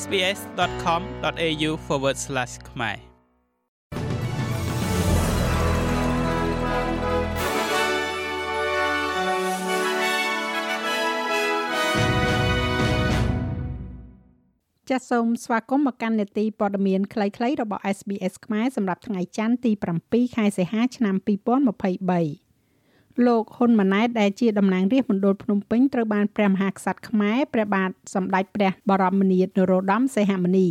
sbs.com.au/ ខ្មែរចាសសូមស្វាគមន៍មកកាន់នេតិព័ត៌មានខ្លីៗរបស់ SBS ខ្មែរសម្រាប់ថ្ងៃច័ន្ទទី7ខែសីហាឆ្នាំ2023 លោកហ៊ុនម៉ាណែតដែលជាតំណាងរាស្ត្រមណ្ឌលភ្នំពេញត្រូវបានព្រះមហាក្សត្រខ្មែរព្រះបាទសម្ដេចព្រះបរមនាថនរោត្តមសីហមុនី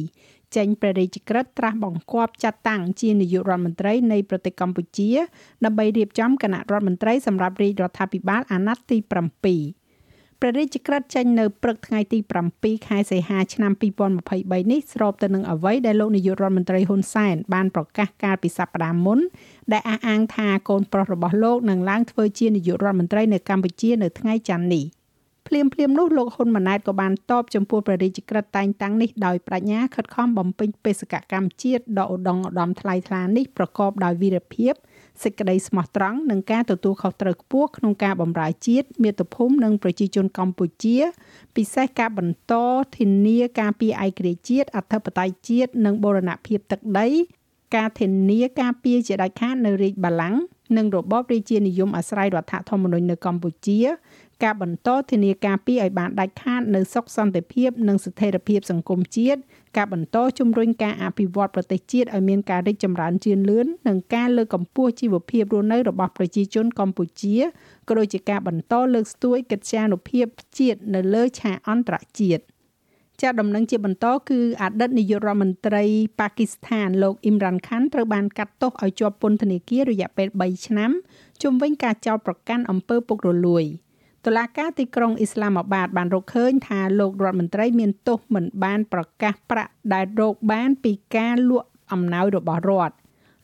ចេញព្រះរាជក្រឹត្យត្រាស់បង្គាប់ចាត់តាំងជានាយករដ្ឋមន្ត្រីនៃប្រទេសកម្ពុជាដើម្បីរៀបចំគណៈរដ្ឋមន្ត្រីសម្រាប់រាជរដ្ឋាភិបាលអាណត្តិទី7 ព្រះរាជក្រឹត្យចេញនៅព្រឹកថ្ងៃទី7ខែសីហាឆ្នាំ2023នេះស្របទៅនឹងអ្វីដែលលោកនាយករដ្ឋមន្ត្រីហ៊ុនសែនបានប្រកាសកាលពីសប្តាហ៍មុនដែលអះអាងថាកូនប្រុសរបស់លោកនឹងឡើងធ្វើជានាយករដ្ឋមន្ត្រីនៅកម្ពុជានៅថ្ងៃច័ន្ទនេះ ភ្លាមភ្លាមនោះលោកហ៊ុនម៉ាណែតក៏បានតបចំពោះព្រះរាជក្រឹត្យតែងតាំងនេះដោយប្រាជ្ញាខិតខំបំពេញបេសកកម្មជាតិដ៏ឧត្តមឧត្តមថ្លៃថ្លានេះប្រកបដោយវីរភាពសេចក្តីស្មោះត្រង់និងការទទួលខុសត្រូវខ្ពស់ក្នុងការបម្រើជាតិមាតុភូមិនិងប្រជាជនកម្ពុជា ពិសេសការបន្តធានាការពារឯករាជ្យជាតិអធិបតេយ្យជាតិនិងបូរណភាពទឹកដី ការធានាការពារជាដាច់ខាតនៅរាជបល្ល័ង្ក និងរបបរាជានិយមអាស្រ័យរដ្ឋធម្មនុញ្ញនៅកម្ពុជា ការបន្តធានាការពីឲ្យបានដាច់ខាតនៅសុខសន្តិភាព និងស្ថិរភាពសង្គមជាតិការបន្តជំរុញការអភិវឌ្ឍប្រទេសជាតិឲ្យមានការរីកចម្រើនជឿនលឿននិងការលើកកម្ពស់ជីវភាពរស់នៅរបស់ប្រជាជនកម្ពុជាក៏ដូចជាការបន្តលើកស្ទួយកិត្យានុភាពជាតិនៅលើឆាកអន្តរជាតិ ចាត់ដំណឹងជាបន្តគឺអតីតនាយករដ្ឋមន្ត្រីប៉ាគីស្ថានលោកអ៊ីមរ៉ាន់ខានត្រូវបានកាត់ទោសឲ្យជាប់ពន្ធនាគាររយៈពេល3ឆ្នាំជុំវិញការចោទប្រកាន់អំពើពុករលួយ។តុលាការទីក្រុងអ៊ីស្លាមាបាតបានរកឃើញថាលោករដ្ឋមន្ត្រីមានទោសមិនបានប្រកាសប្រាក់ដែលរកបានពីការលក់អំណោយរបស់រដ្ឋ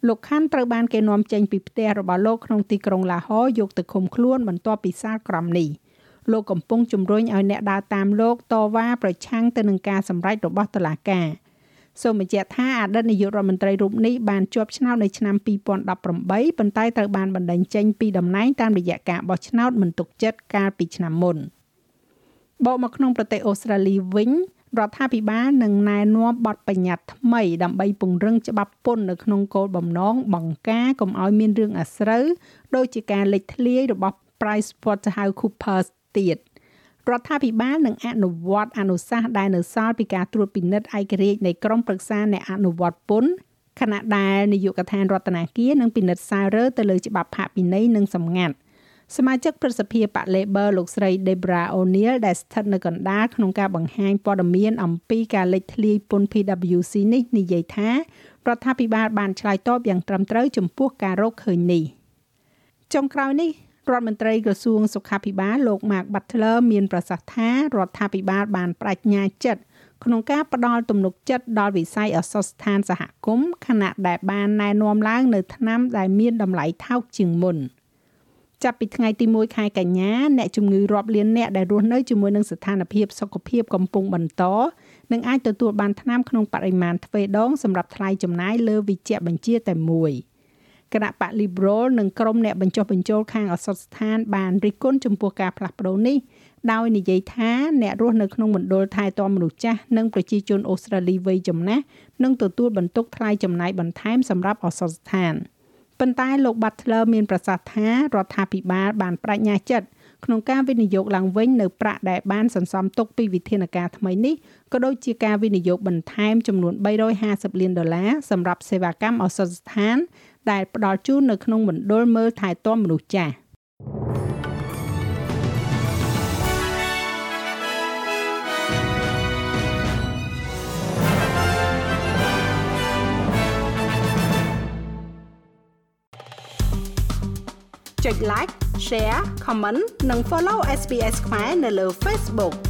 លោកខាន់ត្រូវបានគេនាំចេញពីផ្ទះរបស់លោកក្នុងទីក្រុងឡាហ័រយកទៅឃុំខ្លួនបន្ទាប់ពីសាលក្រមនេះ លោកកំពុងជំរុញឲ្យអ្នកដើរតាមលោកតវ៉ាប្រឆាំងទៅនឹងការសម្រេចរបស់តុលាការ។សូមបញ្ជាក់ថាអតីតនាយករដ្ឋមន្ត្រីរូបនេះបានជាប់ឆ្នោតនៅឆ្នាំ2018ប៉ុន្តែត្រូវបានបណ្តេញចេញពីតំណែងតាមរយៈការបោះឆ្នោតមិនទុកចិត្តកាលពីឆ្នាំមុនបកមកក្នុងប្រទេសអូស្ត្រាលីវិញរដ្ឋាភិបាលនឹងណែនាំបទបញ្ញត្តិថ្មីដើម្បីពង្រឹងច្បាប់ពន្ធនៅក្នុងគោលបំណងបង្ការកុំឲ្យមានរឿងអាស្រូវដោយជាការលេចធ្លាយរបស់ PricewaterhouseCoopers ទៀតរដ្ឋាភិបាលនឹងអនុវត្តអនុសាសន៍ដែលនៅសល់ពីការត្រួតពិនិត្យឯករាជ្យនៃក្រមប្រឹក្សាអ្នកអនុវត្តពន្ធខណៈដែលនាយកដ្ឋានរដ្ឋាភិបាលនឹងពិនិត្យសាររើទៅលើច្បាប់ផាកពិន័យនិងសម្ងាត់សមាជិកប្រសិទ្ធិបក Labor លោកស្រី Debra O'Neil ដែលស្ថិតនៅកណ្ដាលក្នុងការបង្ហាញព័ត៌មានអំពីការលេចធ្លាយពន្ធ PwC នេះនិយាយថារដ្ឋាភិបាលបានឆ្លើយតបយ៉ាងត្រឹមត្រូវចំពោះការរកឃើញនេះចុងក្រោយនេះ រដ្ឋមន្ត្រីក្រសួងសុខាភិបាលលោក Mark Butler មានប្រសាសន៍ថារដ្ឋាភិបាលបានបដិញ្ញាចិត្តក្នុងការផ្ដល់ទំនុកចិត្តដល់វិស័យអសរស្ថានសហគមន៍ខណៈដែលបានណែនាំឡើងនៅឆ្នាំដែលមានតម្លៃថោកជាងមុនចាប់ពីថ្ងៃទី1ខែកញ្ញាអ្នកជំងឺរាប់លានអ្នកដែលរស់នៅជាមួយនឹងស្ថានភាពសុខភាពកំពុងបន្តនឹងអាចទទួលបានថ្នាំក្នុងបរិមាណទ្វេដងសម្រាប់ថ្លៃចំណាយលើវិជ្ជបញ្ជាតែមួយ។ គណៈបក Liberal និងក្រុមអ្នកបញ្ចុះបញ្ចូលខាងអសត់ស្ថានបានរិះគន់ចំពោះការផ្លាស់ប្ដូរនេះដោយនិយាយថាអ្នករស់នៅក្នុងមណ្ឌលថែទាំមនុស្សចាស់និងប្រជាជនអូស្ត្រាលីវ័យចំណាស់នឹងទទួលបន្ទុកថ្លៃចំណាយបន្ថែមសម្រាប់អសត់ស្ថានប៉ុន្តែលោក Butler មានប្រសាសន៍ថារដ្ឋាភិបាលបានបដិញ្ញាចិត្តក្នុងការវិនិយោគឡើងវិញនៅប្រាក់ដែលបានសន្សំទុកពីវិធានការថ្មីនេះក៏ដូចជាការវិនិយោគបន្ថែមចំនួន350លានដុល្លារសម្រាប់សេវាកម្មឱសថស្ថាន ដែលផ្ដល់ជូននៅក្នុងមណ្ឌលមើលថែទាំមនុស្សចាស់ចុច like share comment និង follow SPS ខ្មែរនៅលើ Facebook